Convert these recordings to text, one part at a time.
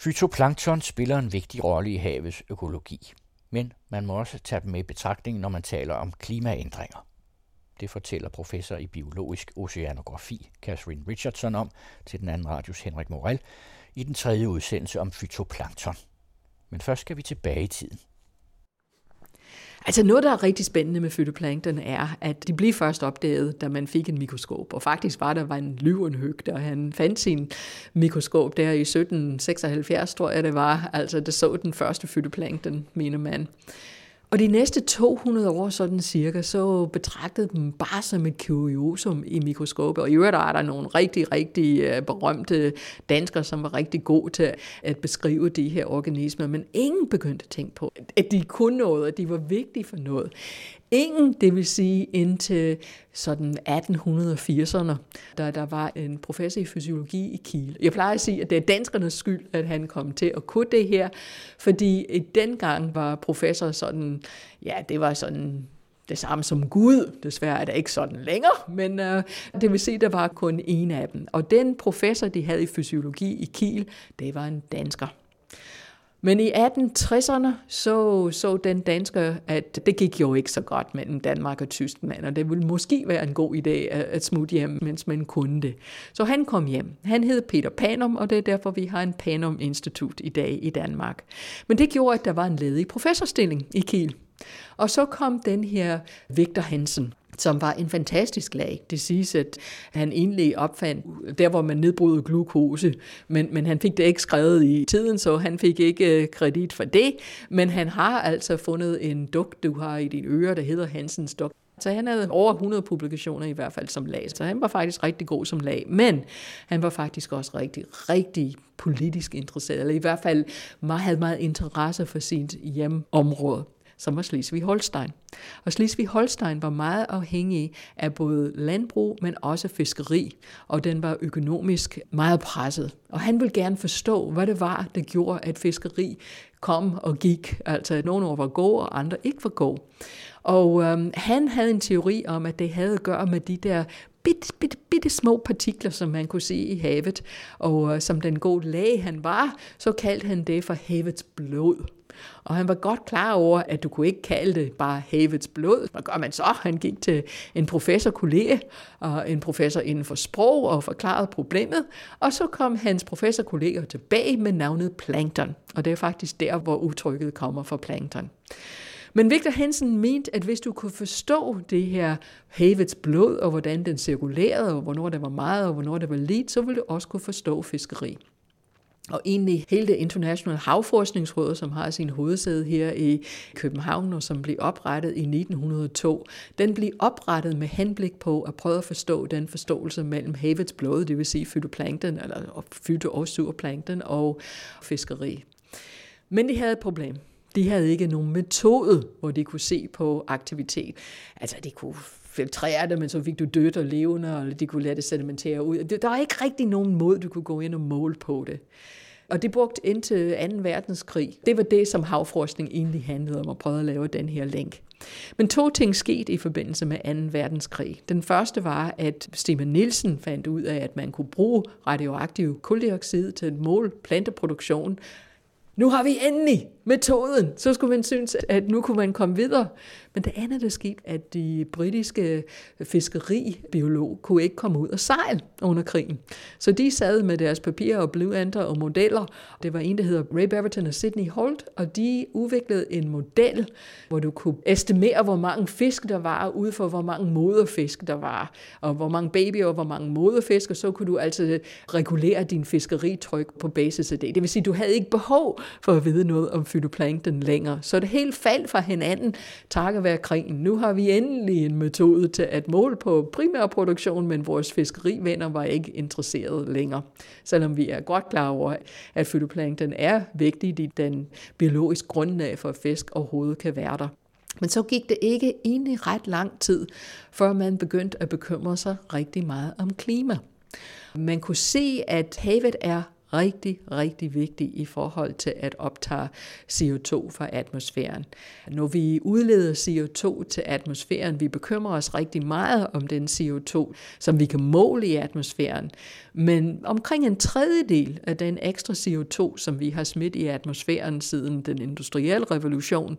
Fytoplankton spiller en vigtig rolle i havets økologi, men man må også tage dem med i betragtning, når man taler om klimaændringer. Det fortæller professor i biologisk oceanografi Catherine Richardson om til den anden radios Henrik Morel i den tredje udsendelse om fytoplankton. Men først skal vi tilbage i tiden. Altså noget, der er rigtig spændende med fytoplankton, er, at de blev først opdaget, da man fik en mikroskop. Og faktisk var der var en Løwenhøg, der han fandt sin mikroskop der i 1776, tror jeg det var. Altså, det så den første fytoplankton, mener man. Og de næste 200 år, sådan cirka, så betragtede dem bare som et kuriosum i mikroskopet. Og i øvrigt er der nogle rigtig, rigtig øh, berømte danskere, som var rigtig gode til at beskrive de her organismer. Men ingen begyndte at tænke på, at de kunne noget, at de var vigtige for noget. Ingen, det vil sige indtil sådan 1880'erne, da der var en professor i fysiologi i Kiel. Jeg plejer at sige, at det er danskernes skyld, at han kom til at kunne det her, fordi i dengang var professor sådan, ja, det var sådan det samme som Gud. Desværre er det ikke sådan længere, men uh, det vil sige, at der var kun en af dem. Og den professor, de havde i fysiologi i Kiel, det var en dansker. Men i 1860'erne så, så den dansker, at det gik jo ikke så godt mellem Danmark og Tyskland, og det ville måske være en god idé at, at smutte hjem, mens man kunne det. Så han kom hjem. Han hed Peter Panum, og det er derfor, vi har en Panum-institut i dag i Danmark. Men det gjorde, at der var en ledig professorstilling i Kiel. Og så kom den her Victor Hansen, som var en fantastisk lag. Det siges, at han egentlig opfandt der, hvor man nedbrød glukose, men, men han fik det ikke skrevet i tiden, så han fik ikke øh, kredit for det. Men han har altså fundet en duk, du har i dine ører, der hedder Hansens duk. Så han havde over 100 publikationer i hvert fald som lag. Så han var faktisk rigtig god som lag. Men han var faktisk også rigtig, rigtig politisk interesseret. Eller i hvert fald meget, havde meget interesse for sit hjemområde som var Slesvig-Holstein. Og Slesvig-Holstein var meget afhængig af både landbrug, men også fiskeri, og den var økonomisk meget presset. Og han ville gerne forstå, hvad det var, der gjorde, at fiskeri kom og gik. Altså, at nogle år var gode, og andre ikke var gode. Og øhm, han havde en teori om, at det havde at gøre med de der bitte, bitte, bitte små partikler, som man kunne se i havet. Og øh, som den gode læge han var, så kaldte han det for havets blod. Og han var godt klar over, at du kunne ikke kalde det bare havets blod. Hvad gør man så? Han gik til en professor kollega og en professor inden for sprog, og forklarede problemet. Og så kom hans professor kollega tilbage med navnet plankton. Og det er faktisk der, hvor udtrykket kommer fra plankton. Men Victor Hansen mente, at hvis du kunne forstå det her havets blod, og hvordan den cirkulerede, og hvornår der var meget, og hvornår der var lidt, så ville du også kunne forstå fiskeri. Og egentlig hele det internationale havforskningsråd, som har sin hovedsæde her i København, og som blev oprettet i 1902, den blev oprettet med henblik på at prøve at forstå den forståelse mellem havets blod, det vil sige fytoplankton, eller fyto- og surplankton, og fiskeri. Men de havde et problem. De havde ikke nogen metode, hvor de kunne se på aktivitet. Altså, de kunne filtrere det, men så fik du dødt og levende, og de kunne lade det sedimentere ud. Der var ikke rigtig nogen måde, du kunne gå ind og måle på det. Og det brugte indtil 2. verdenskrig. Det var det, som havforskning egentlig handlede om, at prøve at lave den her link. Men to ting skete i forbindelse med 2. verdenskrig. Den første var, at Stephen Nielsen fandt ud af, at man kunne bruge radioaktiv koldioxid til at måle planteproduktion. Nu har vi endelig metoden. Så skulle man synes, at nu kunne man komme videre. Men det andet, der skete, at de britiske fiskeribiolog kunne ikke komme ud og sejle under krigen. Så de sad med deres papirer og blyanter og modeller. Det var en, der hedder Ray Beverton og Sidney Holt, og de udviklede en model, hvor du kunne estimere, hvor mange fisk der var, ud for hvor mange moderfisk der var, og hvor mange babyer og hvor mange moderfisk, og så kunne du altså regulere din fiskeritryk på basis af det. Det vil sige, du havde ikke behov for at vide noget om fytoplankton længere. Så det helt faldt fra hinanden, takket være krigen. Nu har vi endelig en metode til at måle på primærproduktion, men vores fiskerivenner var ikke interesseret længere. Selvom vi er godt klar over, at fytoplankton er vigtigt i den biologiske grundlag for, at fisk overhovedet kan være der. Men så gik det ikke egentlig ret lang tid, før man begyndte at bekymre sig rigtig meget om klima. Man kunne se, at havet er rigtig, rigtig vigtig i forhold til at optage CO2 fra atmosfæren. Når vi udleder CO2 til atmosfæren, vi bekymrer os rigtig meget om den CO2, som vi kan måle i atmosfæren, men omkring en tredjedel af den ekstra CO2, som vi har smidt i atmosfæren siden den industrielle revolution,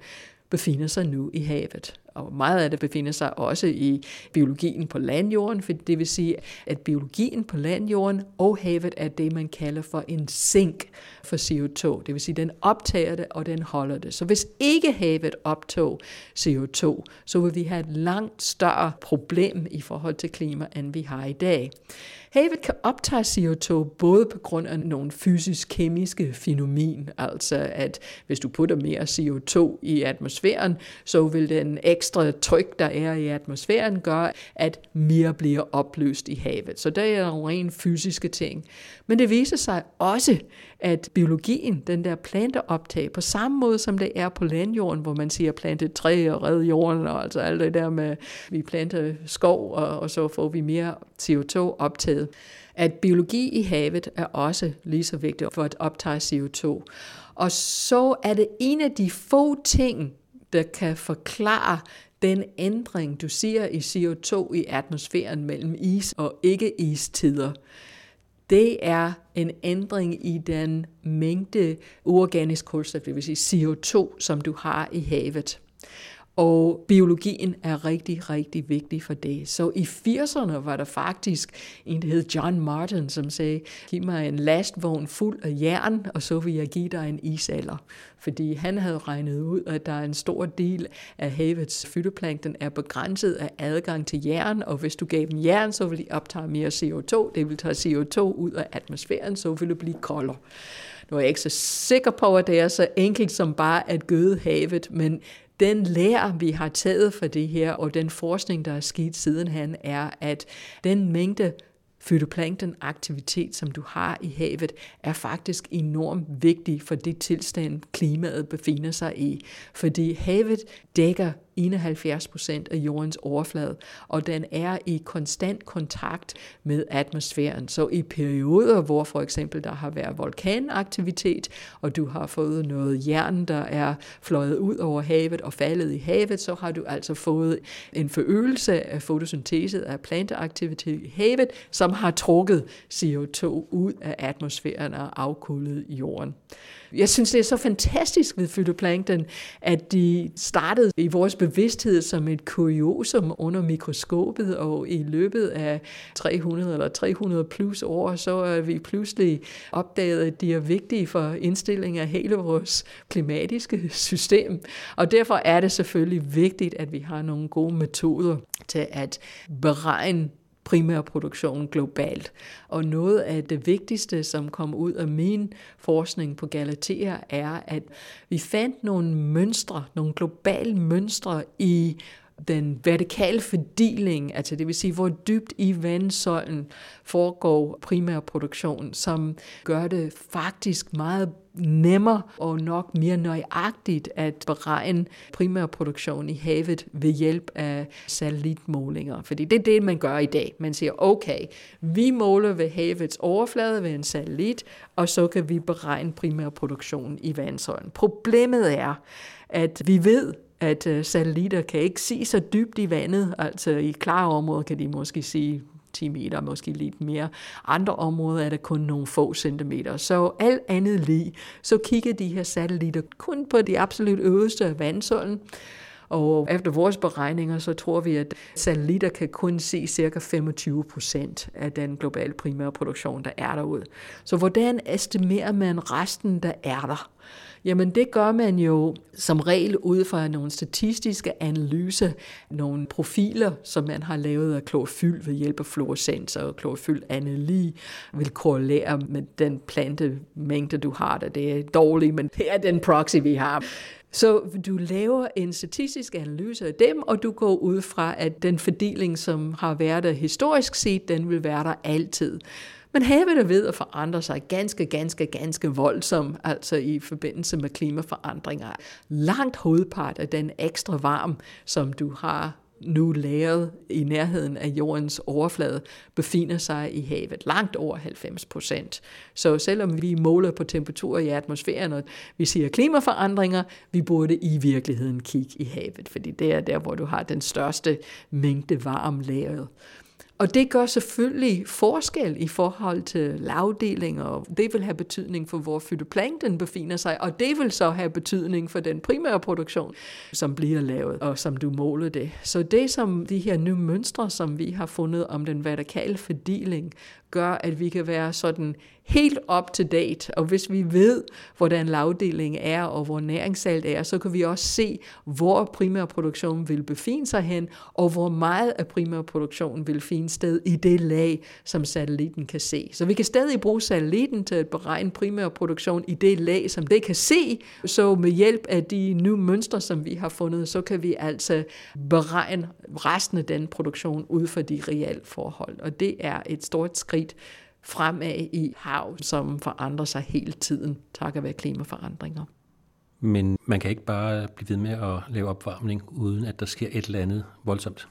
befinder sig nu i havet. Og meget af det befinder sig også i biologien på landjorden, for det vil sige, at biologien på landjorden og havet er det, man kalder for en sink for CO2. Det vil sige, den optager det, og den holder det. Så hvis ikke havet optog CO2, så vil vi have et langt større problem i forhold til klima, end vi har i dag. Havet kan optage CO2 både på grund af nogle fysisk-kemiske fænomen, altså at hvis du putter mere CO2 i atmosfæren, så vil den ekstra tryk, der er i atmosfæren, gør, at mere bliver opløst i havet. Så det er nogle rent fysiske ting. Men det viser sig også, at biologien, den der planteoptag, på samme måde som det er på landjorden, hvor man siger plante træ og redde jorden, og altså alt det der med, vi planter skov, og, og så får vi mere CO2 optaget, at biologi i havet er også lige så vigtigt for at optage CO2. Og så er det en af de få ting, der kan forklare den ændring, du ser i CO2 i atmosfæren mellem is og ikke-istider det er en ændring i den mængde organisk kulstof, det vil sige CO2, som du har i havet. Og biologien er rigtig, rigtig vigtig for det. Så i 80'erne var der faktisk en, der hed John Martin, som sagde, giv mig en lastvogn fuld af jern, og så vil jeg give dig en isalder. Fordi han havde regnet ud, at der er en stor del af havets fytoplankton er begrænset af adgang til jern, og hvis du gav dem jern, så ville de optage mere CO2. Det ville tage CO2 ud af atmosfæren, så ville det blive koldere. Nu er jeg ikke så sikker på, at det er så enkelt som bare at gøde havet, men den lære, vi har taget for det her, og den forskning, der er sket sidenhen, er, at den mængde fytoplankton-aktivitet, som du har i havet, er faktisk enormt vigtig for det tilstand, klimaet befinder sig i. Fordi havet dækker 71 procent af jordens overflade, og den er i konstant kontakt med atmosfæren. Så i perioder, hvor for eksempel der har været vulkanaktivitet, og du har fået noget jern, der er fløjet ud over havet og faldet i havet, så har du altså fået en forøgelse af fotosyntese af planteaktivitet i havet, som har trukket CO2 ud af atmosfæren og afkullet jorden. Jeg synes, det er så fantastisk ved fytoplankton, at de startede i vores bevidsthed som et kuriosum under mikroskopet, og i løbet af 300 eller 300 plus år, så er vi pludselig opdaget, at de er vigtige for indstilling af hele vores klimatiske system. Og derfor er det selvfølgelig vigtigt, at vi har nogle gode metoder til at beregne primærproduktion globalt. Og noget af det vigtigste, som kom ud af min forskning på Galatea, er, at vi fandt nogle mønstre, nogle globale mønstre i den vertikale fordeling, altså det vil sige, hvor dybt i vandsøjlen foregår primærproduktion, som gør det faktisk meget nemmere og nok mere nøjagtigt at beregne primærproduktion i havet ved hjælp af satellitmålinger. Fordi det er det, man gør i dag. Man siger, okay, vi måler ved havets overflade ved en satellit, og så kan vi beregne primærproduktion i vandsøjlen. Problemet er, at vi ved, at øh, satellitter kan ikke se så dybt i vandet, altså i klare områder kan de måske se 10 meter, måske lidt mere. Andre områder er der kun nogle få centimeter. Så alt andet lige, så kigger de her satellitter kun på de absolut øverste af vandsøjlen, og efter vores beregninger, så tror vi, at satellitter kan kun se cirka 25 procent af den globale primære produktion, der er derude. Så hvordan estimerer man resten, der er der? Jamen det gør man jo som regel ud fra nogle statistiske analyser, nogle profiler, som man har lavet af klorofyl ved hjælp af fluorescenser og klorofylanali vil korrelere med den plantemængde, du har der. Det er dårligt, men det er den proxy, vi har. Så du laver en statistisk analyse af dem, og du går ud fra, at den fordeling, som har været der historisk set, den vil være der altid. Men havet er ved at forandre sig ganske, ganske, ganske voldsomt, altså i forbindelse med klimaforandringer. Langt hovedpart af den ekstra varm, som du har nu lagret i nærheden af jordens overflade befinder sig i havet, langt over 90 procent. Så selvom vi måler på temperaturer i atmosfæren, og vi siger klimaforandringer, vi burde i virkeligheden kigge i havet, fordi det er der, hvor du har den største mængde varm lagret. Og det gør selvfølgelig forskel i forhold til lavdeling, og det vil have betydning for, hvor fytoplankton befinder sig, og det vil så have betydning for den primære produktion, som bliver lavet, og som du måler det. Så det som de her nye mønstre, som vi har fundet om den vertikale fordeling, gør, at vi kan være sådan helt up to date. Og hvis vi ved, hvordan lavdeling er, og hvor næringssalt er, så kan vi også se, hvor primærproduktionen vil befinde sig hen, og hvor meget af primærproduktionen vil finde sted i det lag, som satellitten kan se. Så vi kan stadig bruge satellitten til at beregne primærproduktion i det lag, som det kan se. Så med hjælp af de nye mønstre, som vi har fundet, så kan vi altså beregne resten af den produktion ud fra de reelle forhold. Og det er et stort skridt fremad i hav, som forandrer sig hele tiden, takket være klimaforandringer. Men man kan ikke bare blive ved med at lave opvarmning, uden at der sker et eller andet voldsomt.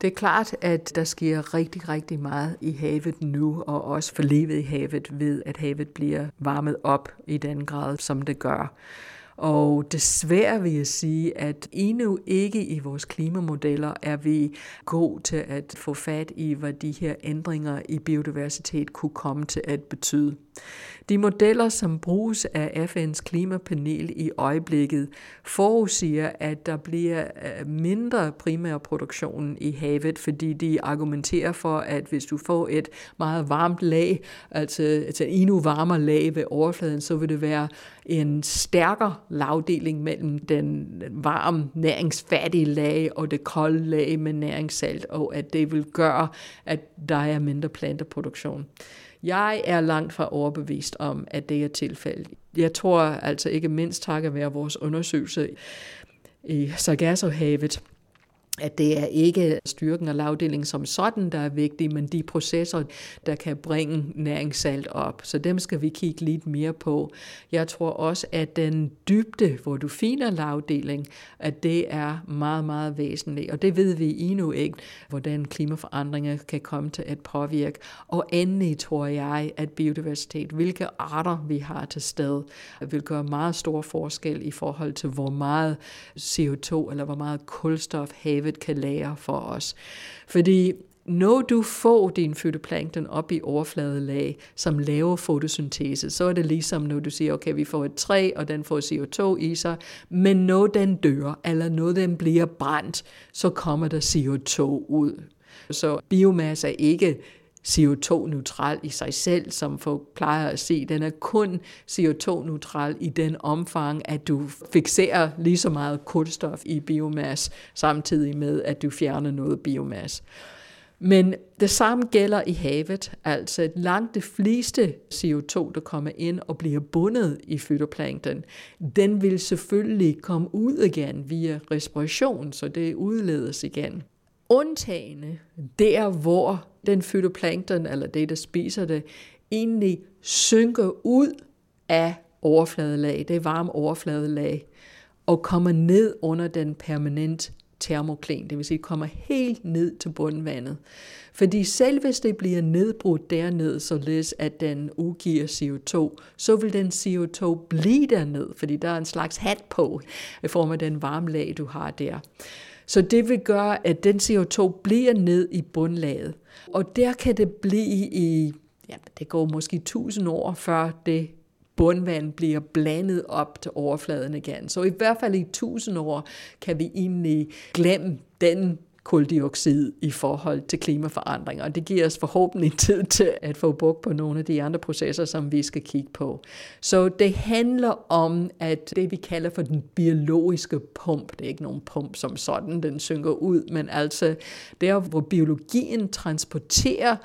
Det er klart, at der sker rigtig, rigtig meget i havet nu, og også for livet i havet ved, at havet bliver varmet op i den grad, som det gør. Og desværre vil jeg sige, at endnu ikke i vores klimamodeller er vi god til at få fat i, hvad de her ændringer i biodiversitet kunne komme til at betyde. De modeller, som bruges af FN's klimapanel i øjeblikket, forudsiger, at der bliver øh, mindre primærproduktion i havet, fordi de argumenterer for, at hvis du får et meget varmt lag, altså, altså endnu varmere lag ved overfladen, så vil det være en stærkere lavdeling mellem den varme, næringsfattige lag og det kolde lag med næringssalt, og at det vil gøre, at der er mindre planteproduktion. Jeg er langt fra overbevist om, at det er tilfældet. Jeg tror altså ikke mindst takket være vores undersøgelse i Sargassohavet, at det er ikke styrken og lavdelingen som sådan, der er vigtig, men de processer, der kan bringe næringssalt op. Så dem skal vi kigge lidt mere på. Jeg tror også, at den dybde, hvor du finder lavdeling, at det er meget, meget væsentligt. Og det ved vi endnu ikke, hvordan klimaforandringer kan komme til at påvirke. Og endelig tror jeg, at biodiversitet, hvilke arter vi har til sted, vil gøre meget stor forskel i forhold til, hvor meget CO2 eller hvor meget kulstof havet havet kan lære for os. Fordi når du får din fytoplankton op i overfladelag, som laver fotosyntese, så er det ligesom, når du siger, okay, vi får et træ, og den får CO2 i sig, men når den dør, eller når den bliver brændt, så kommer der CO2 ud. Så biomasse er ikke CO2-neutral i sig selv, som folk plejer at se. Den er kun CO2-neutral i den omfang, at du fixerer lige så meget kulstof i biomasse, samtidig med, at du fjerner noget biomasse. Men det samme gælder i havet, altså langt det fleste CO2, der kommer ind og bliver bundet i fytoplankton, den vil selvfølgelig komme ud igen via respiration, så det udledes igen. Undtagende der, hvor den fytoplankton, eller det, der spiser det, egentlig synker ud af overfladelag, det varme overfladelag, og kommer ned under den permanent termoklen, det vil sige kommer helt ned til bundvandet. Fordi selv hvis det bliver nedbrudt derned, således at den udgiver CO2, så vil den CO2 blive derned, fordi der er en slags hat på i form af den varme lag, du har der. Så det vil gøre, at den CO2 bliver ned i bundlaget. Og der kan det blive i, ja, det går måske 1000 år, før det bundvand bliver blandet op til overfladen igen. Så i hvert fald i 1000 år kan vi egentlig glemme den koldioxid i forhold til klimaforandringer. Og det giver os forhåbentlig tid til at få bukt på nogle af de andre processer, som vi skal kigge på. Så det handler om, at det vi kalder for den biologiske pump, det er ikke nogen pump som sådan, den synker ud, men altså der, hvor biologien transporterer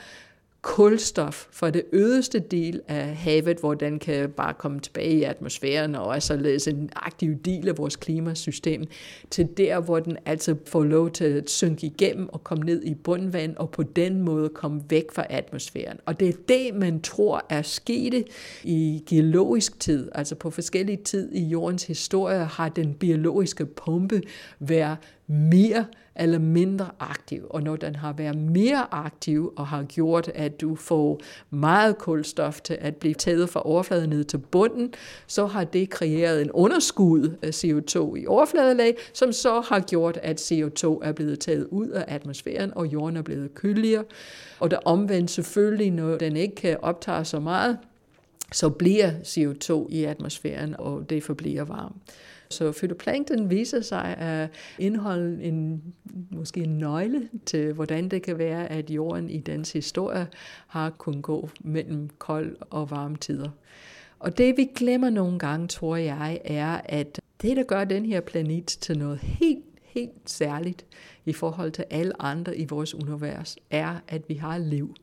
kulstof fra det ødeste del af havet, hvor den kan bare komme tilbage i atmosfæren og er således en aktiv del af vores klimasystem, til der, hvor den altså får lov til at synke igennem og komme ned i bundvand og på den måde komme væk fra atmosfæren. Og det er det, man tror er sket i geologisk tid, altså på forskellige tid i jordens historie har den biologiske pumpe været mere eller mindre aktiv. Og når den har været mere aktiv og har gjort, at du får meget kulstof til at blive taget fra overfladen ned til bunden, så har det kreeret en underskud af CO2 i overfladelag, som så har gjort, at CO2 er blevet taget ud af atmosfæren, og jorden er blevet køligere. Og der omvendt selvfølgelig, når den ikke kan optage så meget, så bliver CO2 i atmosfæren, og det forbliver varmt. Så fytoplankton viser sig at indeholde en, måske en nøgle til, hvordan det kan være, at jorden i dens historie har kunnet gå mellem kold og varme tider. Og det vi glemmer nogle gange, tror jeg, er, at det, der gør den her planet til noget helt, helt særligt i forhold til alle andre i vores univers, er, at vi har liv.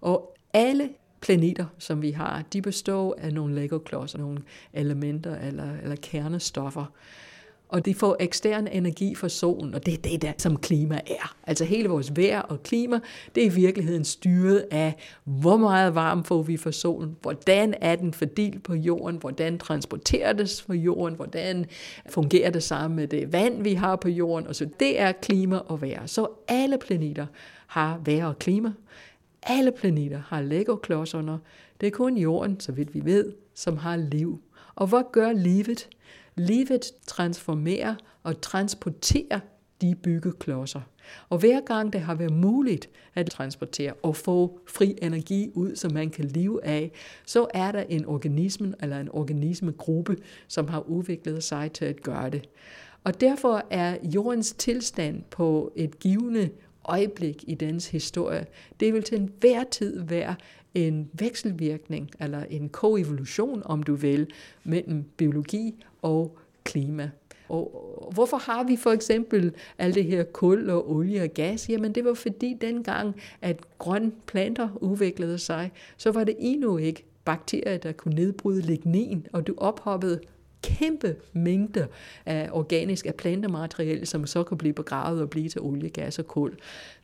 Og alle planeter, som vi har, de består af nogle Lego-klodser, nogle elementer eller, eller kernestoffer. Og de får ekstern energi fra solen, og det er det, der, som klima er. Altså hele vores vejr og klima, det er i virkeligheden styret af, hvor meget varme får vi fra solen, hvordan er den fordelt på jorden, hvordan transporterer det fra jorden, hvordan fungerer det sammen med det vand, vi har på jorden. Og så det er klima og vejr. Så alle planeter har vejr og klima. Alle planeter har Lego-klodserne. Det er kun jorden, så vidt vi ved, som har liv. Og hvad gør livet? Livet transformerer og transporterer de byggeklodser. Og hver gang det har været muligt at transportere og få fri energi ud, som man kan leve af, så er der en organisme eller en organismegruppe, som har udviklet sig til at gøre det. Og derfor er jordens tilstand på et givende øjeblik i dens historie, det vil til enhver tid være en vekselvirkning, eller en koevolution, om du vil, mellem biologi og klima. Og hvorfor har vi for eksempel alt det her kul og olie og gas? Jamen det var fordi dengang, at grønne planter udviklede sig, så var det endnu ikke bakterier, der kunne nedbryde lignin, og du ophoppede kæmpe mængder af organisk af plantemateriale, som så kan blive begravet og blive til olie, gas og kul.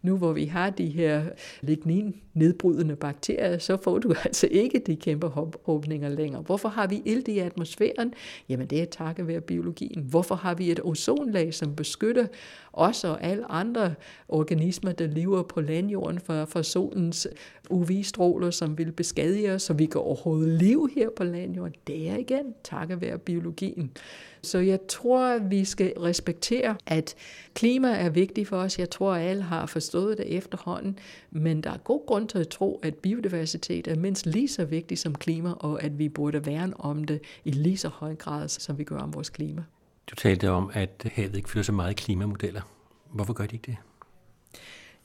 Nu hvor vi har de her lignin nedbrydende bakterier, så får du altså ikke de kæmpe åbninger længere. Hvorfor har vi ilt i atmosfæren? Jamen det er takket være biologien. Hvorfor har vi et ozonlag, som beskytter os og alle andre organismer, der lever på landjorden for, for solens UV-stråler, som vil beskadige os, så vi kan overhovedet leve her på landjorden? Det er igen takket være biologien. Så jeg tror, vi skal respektere, at klima er vigtigt for os. Jeg tror, at alle har forstået det efterhånden. Men der er god grund til at tro, at biodiversitet er mindst lige så vigtigt som klima, og at vi burde værne om det i lige så høj grad, som vi gør om vores klima. Du talte om, at havet ikke fylder så meget klimamodeller. Hvorfor gør de ikke det?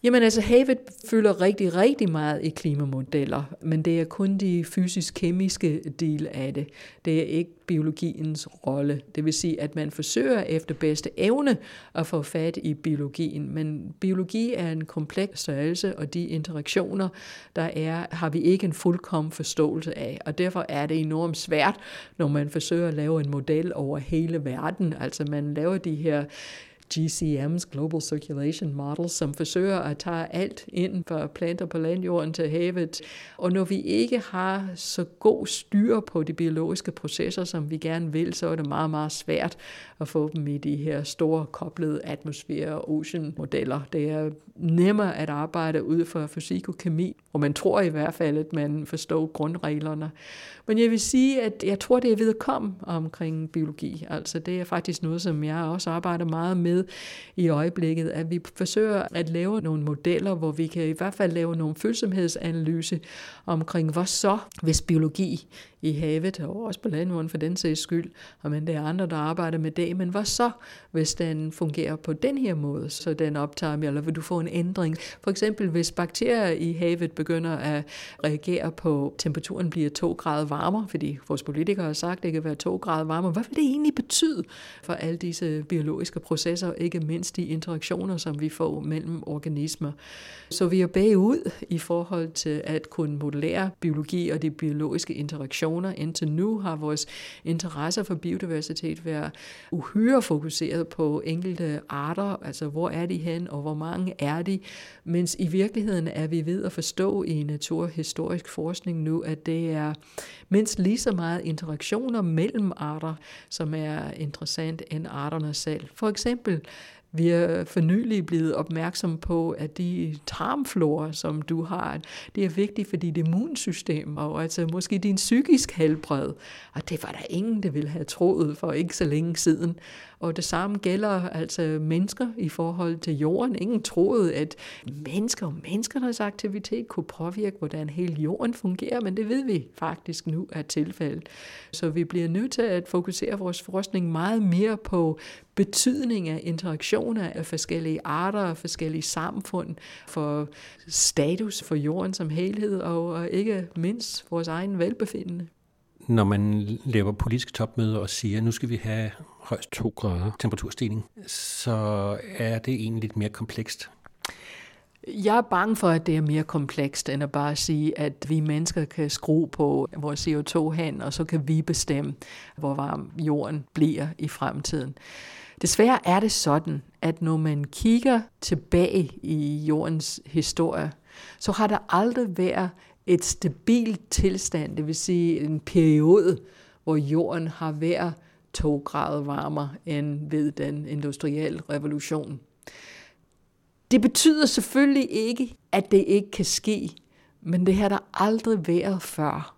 Jamen altså, havet fylder rigtig, rigtig meget i klimamodeller, men det er kun de fysisk-kemiske del af det. Det er ikke biologiens rolle. Det vil sige, at man forsøger efter bedste evne at få fat i biologien, men biologi er en kompleks størrelse, og de interaktioner, der er, har vi ikke en fuldkommen forståelse af, og derfor er det enormt svært, når man forsøger at lave en model over hele verden. Altså man laver de her GCM's, Global Circulation Model, som forsøger at tage alt ind fra planter på landjorden til havet. Og når vi ikke har så god styr på de biologiske processer, som vi gerne vil, så er det meget, meget svært at få dem i de her store koblede atmosfære- og ocean-modeller. Det er nemmere at arbejde ud fra fysik og kemi, og man tror i hvert fald, at man forstår grundreglerne. Men jeg vil sige, at jeg tror, det er ved omkring biologi. Altså det er faktisk noget, som jeg også arbejder meget med i øjeblikket, at vi forsøger at lave nogle modeller, hvor vi kan i hvert fald lave nogle følsomhedsanalyse omkring, hvad så, hvis biologi i havet, og også på landjorden for den sags skyld, og men det er andre, der arbejder med det, men hvad så, hvis den fungerer på den her måde, så den optager, eller vil du få en ændring? For eksempel, hvis bakterier i havet begynder at reagere på, temperaturen bliver 2 grader varmere, fordi vores politikere har sagt, at det kan være 2 grader varmere, hvad vil det egentlig betyde for alle disse biologiske processer, ikke mindst de interaktioner, som vi får mellem organismer? Så vi er bagud i forhold til at kunne modellere biologi og de biologiske interaktioner. Indtil nu har vores interesse for biodiversitet været uhyre fokuseret på enkelte arter, altså hvor er de hen, og hvor mange er de, mens i virkeligheden er vi ved at forstå i naturhistorisk forskning nu, at det er mindst lige så meget interaktioner mellem arter, som er interessant end arterne selv. For eksempel vi er for nylig blevet opmærksom på, at de tarmflora, som du har, det er vigtigt for dit immunsystem, og altså måske din psykisk helbred. Og det var der ingen, der ville have troet for ikke så længe siden. Og det samme gælder altså mennesker i forhold til jorden. Ingen troede, at mennesker og menneskernes aktivitet kunne påvirke, hvordan hele jorden fungerer, men det ved vi faktisk nu er tilfældet. Så vi bliver nødt til at fokusere vores forskning meget mere på betydning af interaktioner af forskellige arter og forskellige samfund for status for jorden som helhed, og ikke mindst vores egen velbefindende når man laver politiske topmøder og siger, at nu skal vi have højst 2 grader temperaturstigning, så er det egentlig lidt mere komplekst. Jeg er bange for, at det er mere komplekst, end at bare sige, at vi mennesker kan skrue på vores CO2 hen, og så kan vi bestemme, hvor varm jorden bliver i fremtiden. Desværre er det sådan, at når man kigger tilbage i jordens historie, så har der aldrig været et stabilt tilstand, det vil sige en periode, hvor jorden har været 2 grader varmere end ved den industrielle revolution. Det betyder selvfølgelig ikke, at det ikke kan ske, men det har der aldrig været før.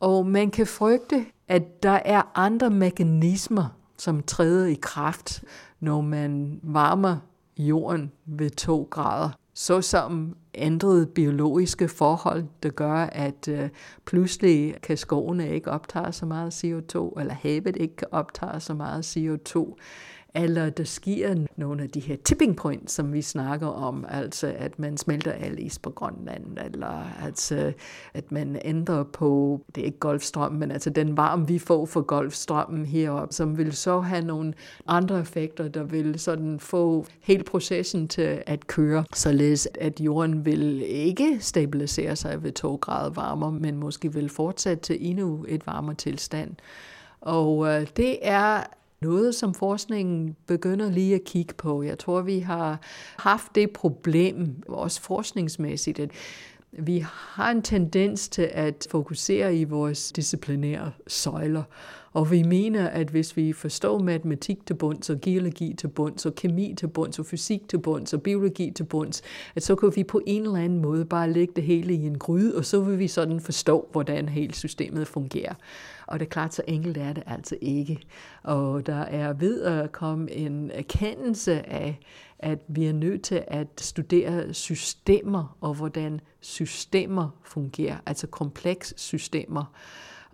Og man kan frygte, at der er andre mekanismer, som træder i kraft, når man varmer jorden ved 2 grader såsom ændrede biologiske forhold, der gør, at øh, pludselig kan skovene ikke optage så meget CO2, eller havet ikke kan optage så meget CO2, eller der sker nogle af de her tipping points, som vi snakker om, altså at man smelter al is på Grønland, eller altså, at man ændrer på, det er ikke Golfstrømmen, men altså den varme, vi får for Golfstrømmen heroppe, som vil så have nogle andre effekter, der vil sådan få hele processen til at køre, således at jorden vil ikke stabilisere sig ved 2 grader varmere, men måske vil fortsætte til endnu et varmere tilstand. Og øh, det er noget, som forskningen begynder lige at kigge på. Jeg tror, vi har haft det problem, også forskningsmæssigt, at vi har en tendens til at fokusere i vores disciplinære søjler. Og vi mener, at hvis vi forstår matematik til bunds, og geologi til bunds, og kemi til bunds, og fysik til bunds, og biologi til bunds, at så kan vi på en eller anden måde bare lægge det hele i en gryde, og så vil vi sådan forstå, hvordan hele systemet fungerer. Og det er klart, så enkelt er det altså ikke. Og der er ved at komme en erkendelse af, at vi er nødt til at studere systemer, og hvordan systemer fungerer, altså kompleks systemer.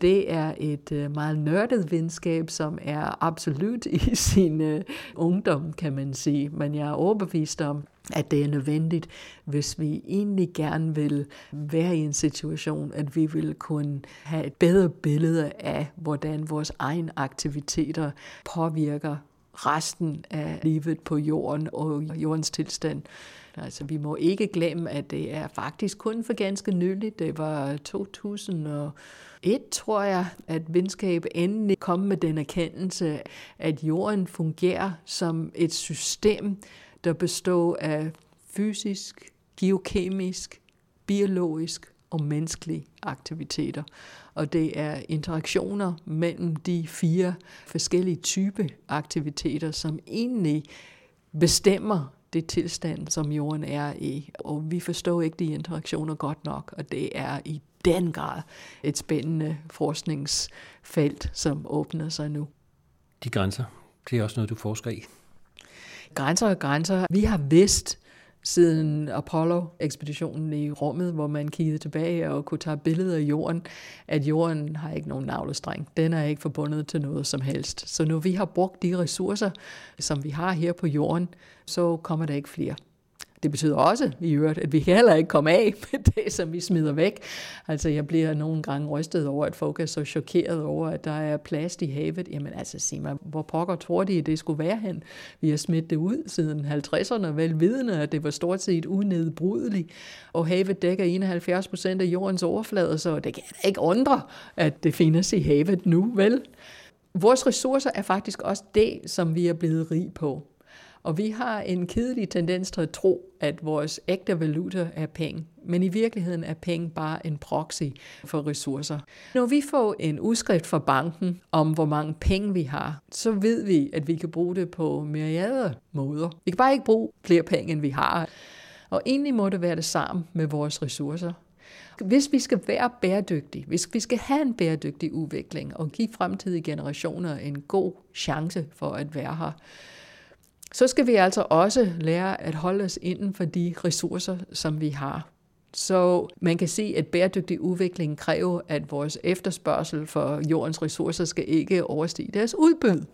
Det er et øh, meget nørdet venskab, som er absolut i sin øh, ungdom, kan man sige. Men jeg er overbevist om, at det er nødvendigt, hvis vi egentlig gerne vil være i en situation, at vi vil kunne have et bedre billede af, hvordan vores egen aktiviteter påvirker resten af livet på jorden og jordens tilstand. Altså, vi må ikke glemme, at det er faktisk kun for ganske nyligt. Det var 2001, tror jeg, at videnskab endelig kom med den erkendelse, at jorden fungerer som et system, der består af fysisk, geokemisk, biologisk og menneskelige aktiviteter. Og det er interaktioner mellem de fire forskellige typer aktiviteter, som egentlig bestemmer det tilstand, som jorden er i. Og vi forstår ikke de interaktioner godt nok, og det er i den grad et spændende forskningsfelt, som åbner sig nu. De grænser, det er også noget, du forsker i. Grænser og grænser. Vi har vidst siden Apollo-ekspeditionen i rummet, hvor man kiggede tilbage og kunne tage billeder af jorden, at jorden har ikke nogen navlestreng. Den er ikke forbundet til noget som helst. Så når vi har brugt de ressourcer, som vi har her på jorden, så kommer der ikke flere. Det betyder også i øvrigt, at vi kan heller ikke komme af med det, som vi smider væk. Altså jeg bliver nogle gange rystet over, at folk er så chokeret over, at der er plast i havet. Jamen altså sig mig, hvor pokker tror de, at det skulle være hen? Vi har smidt det ud siden 50'erne, velvidende, at det var stort set unedbrydeligt. Og havet dækker 71 procent af jordens overflade, så det kan ikke undre, at det findes i havet nu, vel? Vores ressourcer er faktisk også det, som vi er blevet rig på. Og vi har en kedelig tendens til at tro, at vores ægte valuta er penge. Men i virkeligheden er penge bare en proxy for ressourcer. Når vi får en udskrift fra banken om, hvor mange penge vi har, så ved vi, at vi kan bruge det på myriader måder. Vi kan bare ikke bruge flere penge, end vi har. Og egentlig må det være det samme med vores ressourcer. Hvis vi skal være bæredygtige, hvis vi skal have en bæredygtig udvikling og give fremtidige generationer en god chance for at være her, så skal vi altså også lære at holde os inden for de ressourcer, som vi har. Så man kan se, at bæredygtig udvikling kræver, at vores efterspørgsel for jordens ressourcer skal ikke overstige deres udbud.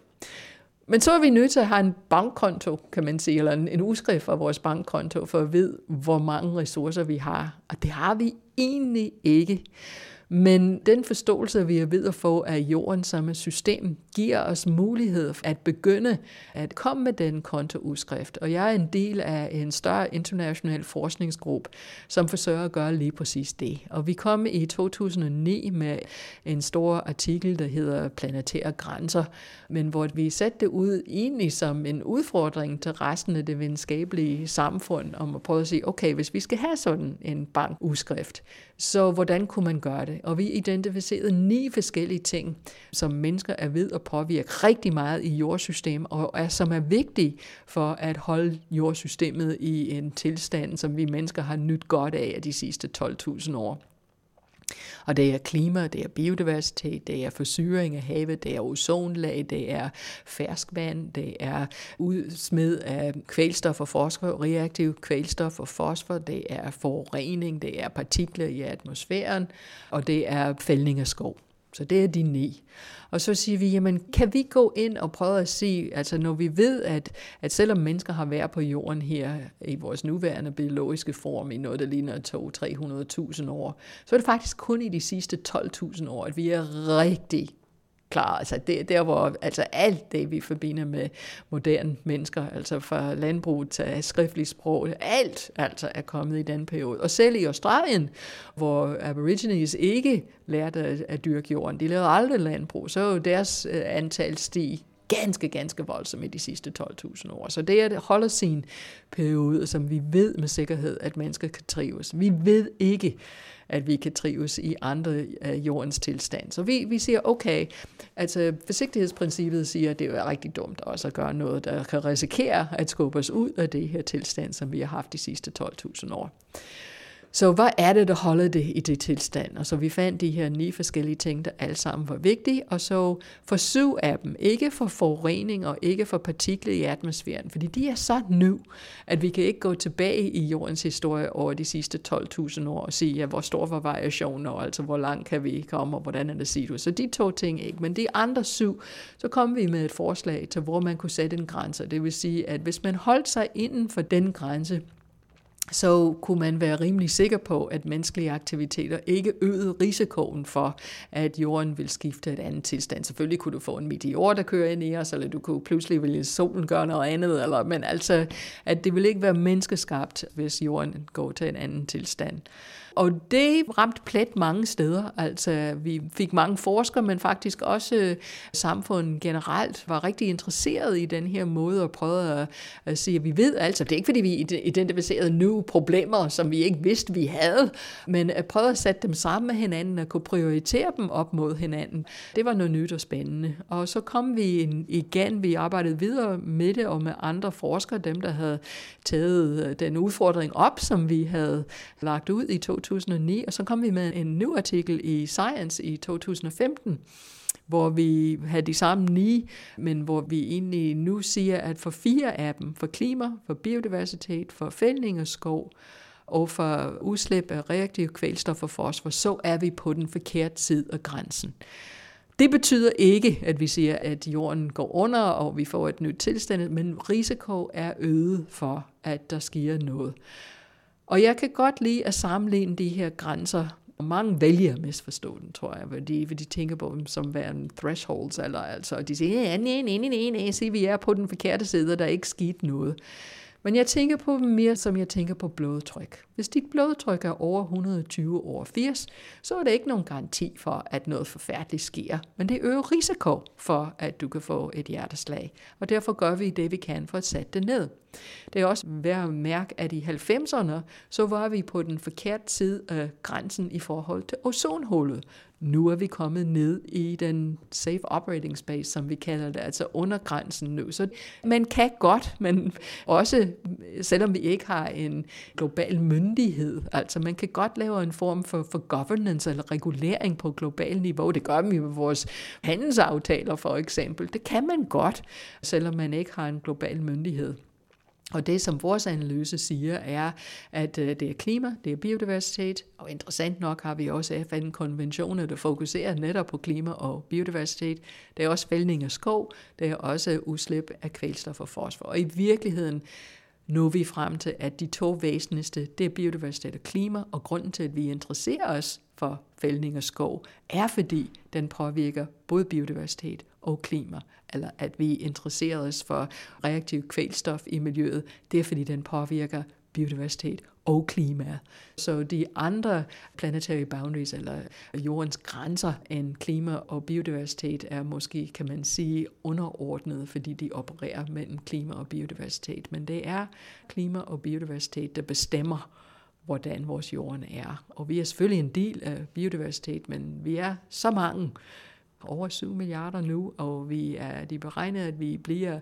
Men så er vi nødt til at have en bankkonto, kan man sige, eller en, en udskrift fra vores bankkonto, for at vide, hvor mange ressourcer vi har. Og det har vi egentlig ikke. Men den forståelse, vi er ved at få af jorden som et system, giver os mulighed for at begynde at komme med den kontoudskrift. Og jeg er en del af en større international forskningsgruppe, som forsøger at gøre lige præcis det. Og vi kom i 2009 med en stor artikel, der hedder Planetære Grænser, men hvor vi satte det ud egentlig som en udfordring til resten af det videnskabelige samfund, om at prøve at sige, okay, hvis vi skal have sådan en bankudskrift, så hvordan kunne man gøre det? Og vi identificerede ni forskellige ting, som mennesker er ved at påvirke rigtig meget i jordsystemet, og er, som er vigtige for at holde jordsystemet i en tilstand, som vi mennesker har nyt godt af de sidste 12.000 år. Og det er klima, det er biodiversitet, det er forsyring af havet, det er ozonlag, det er ferskvand, det er udsmid af kvælstof og fosfor, reaktiv kvælstof og fosfor, det er forurening, det er partikler i atmosfæren, og det er fældning af skov. Så det er de ni. Og så siger vi, jamen kan vi gå ind og prøve at se, altså når vi ved, at, at selvom mennesker har været på jorden her i vores nuværende biologiske form i noget, der ligner 200-300.000 år, så er det faktisk kun i de sidste 12.000 år, at vi er rigtig klar. Altså det, der hvor altså alt det, vi forbinder med moderne mennesker, altså fra landbrug til skriftligt sprog, alt altså er kommet i den periode. Og selv i Australien, hvor aborigines ikke lærte at, at dyrke jorden, de lavede aldrig landbrug, så deres øh, antal stig ganske, ganske voldsomt i de sidste 12.000 år. Så det er det holder sin periode, som vi ved med sikkerhed, at mennesker kan trives. Vi ved ikke, at vi kan trives i andre af jordens tilstand. Så vi, vi siger, okay, altså forsigtighedsprincippet siger, at det er rigtig dumt også at gøre noget, der kan risikere at skubbe os ud af det her tilstand, som vi har haft de sidste 12.000 år. Så hvad er det, der holder det i det tilstand? Og så vi fandt de her ni forskellige ting, der alle sammen var vigtige, og så for syv af dem, ikke for forurening og ikke for partikler i atmosfæren, fordi de er så nu, at vi kan ikke gå tilbage i jordens historie over de sidste 12.000 år og sige, ja, hvor stor var variationen, og altså hvor langt kan vi komme, og hvordan er det sige Så de to ting ikke. Men de andre syv, så kom vi med et forslag til, hvor man kunne sætte en grænse. Det vil sige, at hvis man holdt sig inden for den grænse, så kunne man være rimelig sikker på, at menneskelige aktiviteter ikke øgede risikoen for, at jorden vil skifte et andet tilstand. Selvfølgelig kunne du få en meteor, der kører ind i os, eller du kunne pludselig ville solen gøre noget andet, eller, men altså, at det vil ikke være menneskeskabt, hvis jorden går til en anden tilstand. Og det ramte plet mange steder. Altså, vi fik mange forskere, men faktisk også øh, samfundet generelt var rigtig interesseret i den her måde at prøve at, at sige, at vi ved altså, det er ikke fordi vi identificerede nu problemer, som vi ikke vidste, vi havde, men at prøve at sætte dem sammen med hinanden og kunne prioritere dem op mod hinanden. Det var noget nyt og spændende. Og så kom vi igen, vi arbejdede videre med det og med andre forskere, dem der havde taget øh, den udfordring op, som vi havde lagt ud i 2000 2009, og så kom vi med en ny artikel i Science i 2015, hvor vi havde de samme ni, men hvor vi egentlig nu siger, at for fire af dem, for klima, for biodiversitet, for fældning af skov, og for udslip af reaktive kvælstof og fosfor, så er vi på den forkerte side af grænsen. Det betyder ikke, at vi siger, at jorden går under, og vi får et nyt tilstand, men risiko er øget for, at der sker noget. Og jeg kan godt lide at sammenligne de her grænser. Og mange vælger at misforstå den, tror jeg, fordi fordi de tænker på dem som værende thresholds, eller altså, og de siger, ja, nej, nej, nej, nej, nej, se, vi er på den forkerte side, og der er ikke sket noget. Men jeg tænker på dem mere, som jeg tænker på blodtryk. Hvis dit blodtryk er over 120 over 80, så er det ikke nogen garanti for, at noget forfærdeligt sker. Men det øger risiko for, at du kan få et hjerteslag. Og derfor gør vi det, vi kan for at sætte det ned. Det er også værd at mærke, at i 90'erne, så var vi på den forkerte side af grænsen i forhold til ozonhullet. Nu er vi kommet ned i den safe operating space, som vi kalder det, altså under grænsen nu. Så man kan godt, men også selvom vi ikke har en global myndighed, altså man kan godt lave en form for, for governance eller regulering på global niveau. Det gør vi med vores handelsaftaler for eksempel. Det kan man godt, selvom man ikke har en global myndighed. Og det, som vores analyse siger, er, at øh, det er klima, det er biodiversitet, og interessant nok har vi også FN-konventioner, der fokuserer netop på klima og biodiversitet. Det er også fældning af skov, det er også udslip af kvælstof og fosfor. Og i virkeligheden når vi frem til, at de to væsentligste, det er biodiversitet og klima, og grunden til, at vi interesserer os for fældning af skov, er fordi den påvirker både biodiversitet og klima, eller at vi interesserer os for reaktiv kvælstof i miljøet, det er fordi den påvirker biodiversitet og klima. Så de andre planetary boundaries, eller jordens grænser end klima og biodiversitet, er måske, kan man sige, underordnet, fordi de opererer mellem klima og biodiversitet. Men det er klima og biodiversitet, der bestemmer, hvordan vores jorden er. Og vi er selvfølgelig en del af biodiversitet, men vi er så mange, over 7 milliarder nu, og vi er, de beregner, at vi bliver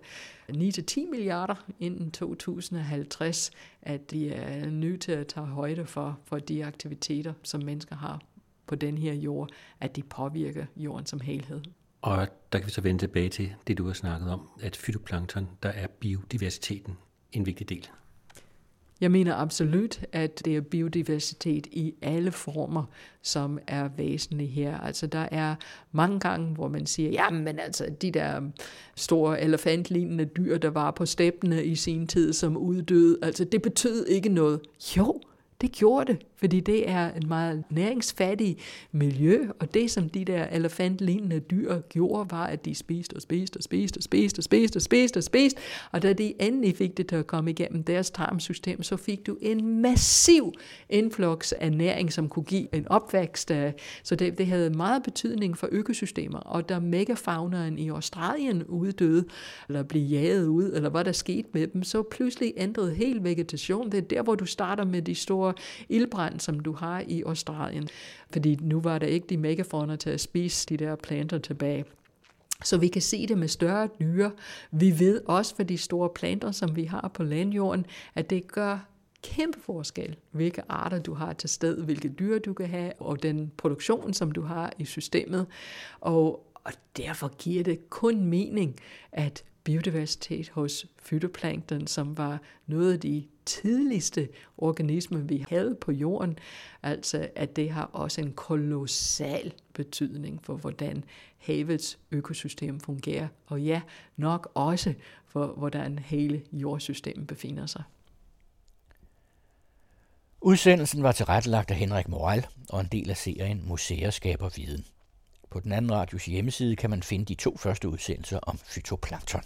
9-10 milliarder inden 2050, at de er nødt til at tage højde for, for de aktiviteter, som mennesker har på den her jord, at de påvirker jorden som helhed. Og der kan vi så vende tilbage til det, du har snakket om, at fytoplankton, der er biodiversiteten en vigtig del. Jeg mener absolut, at det er biodiversitet i alle former, som er væsentlig her. Altså der er mange gange, hvor man siger, ja, men altså de der store elefantlignende dyr, der var på steppene i sin tid, som uddøde, altså det betød ikke noget. Jo, det gjorde det, fordi det er et meget næringsfattigt miljø, og det som de der elefantlignende dyr gjorde, var, at de spiste og spiste og spiste og spiste og spiste og spiste og spiste, og da de endelig fik det til at komme igennem deres tarmsystem, så fik du en massiv influx af næring, som kunne give en opvækst. Øh, så det, det havde meget betydning for økosystemer, og da megafaunaen i Australien uddøde, eller blev jaget ud, eller hvad der skete med dem, så pludselig ændrede hele vegetation. Det er der, hvor du starter med de store ildbrand, brand, som du har i Australien. Fordi nu var der ikke de megafoner til at spise de der planter tilbage. Så vi kan se det med større dyr. Vi ved også for de store planter, som vi har på landjorden, at det gør kæmpe forskel, hvilke arter du har til sted, hvilke dyr du kan have, og den produktion, som du har i systemet. Og, og derfor giver det kun mening, at biodiversitet hos fytoplankton, som var noget af de tidligste organismer, vi havde på jorden. Altså, at det har også en kolossal betydning for, hvordan havets økosystem fungerer. Og ja, nok også for, hvordan hele jordsystemet befinder sig. Udsendelsen var tilrettelagt af Henrik Moral og en del af serien Museer skaber viden. På den anden radios hjemmeside kan man finde de to første udsendelser om fytoplankton.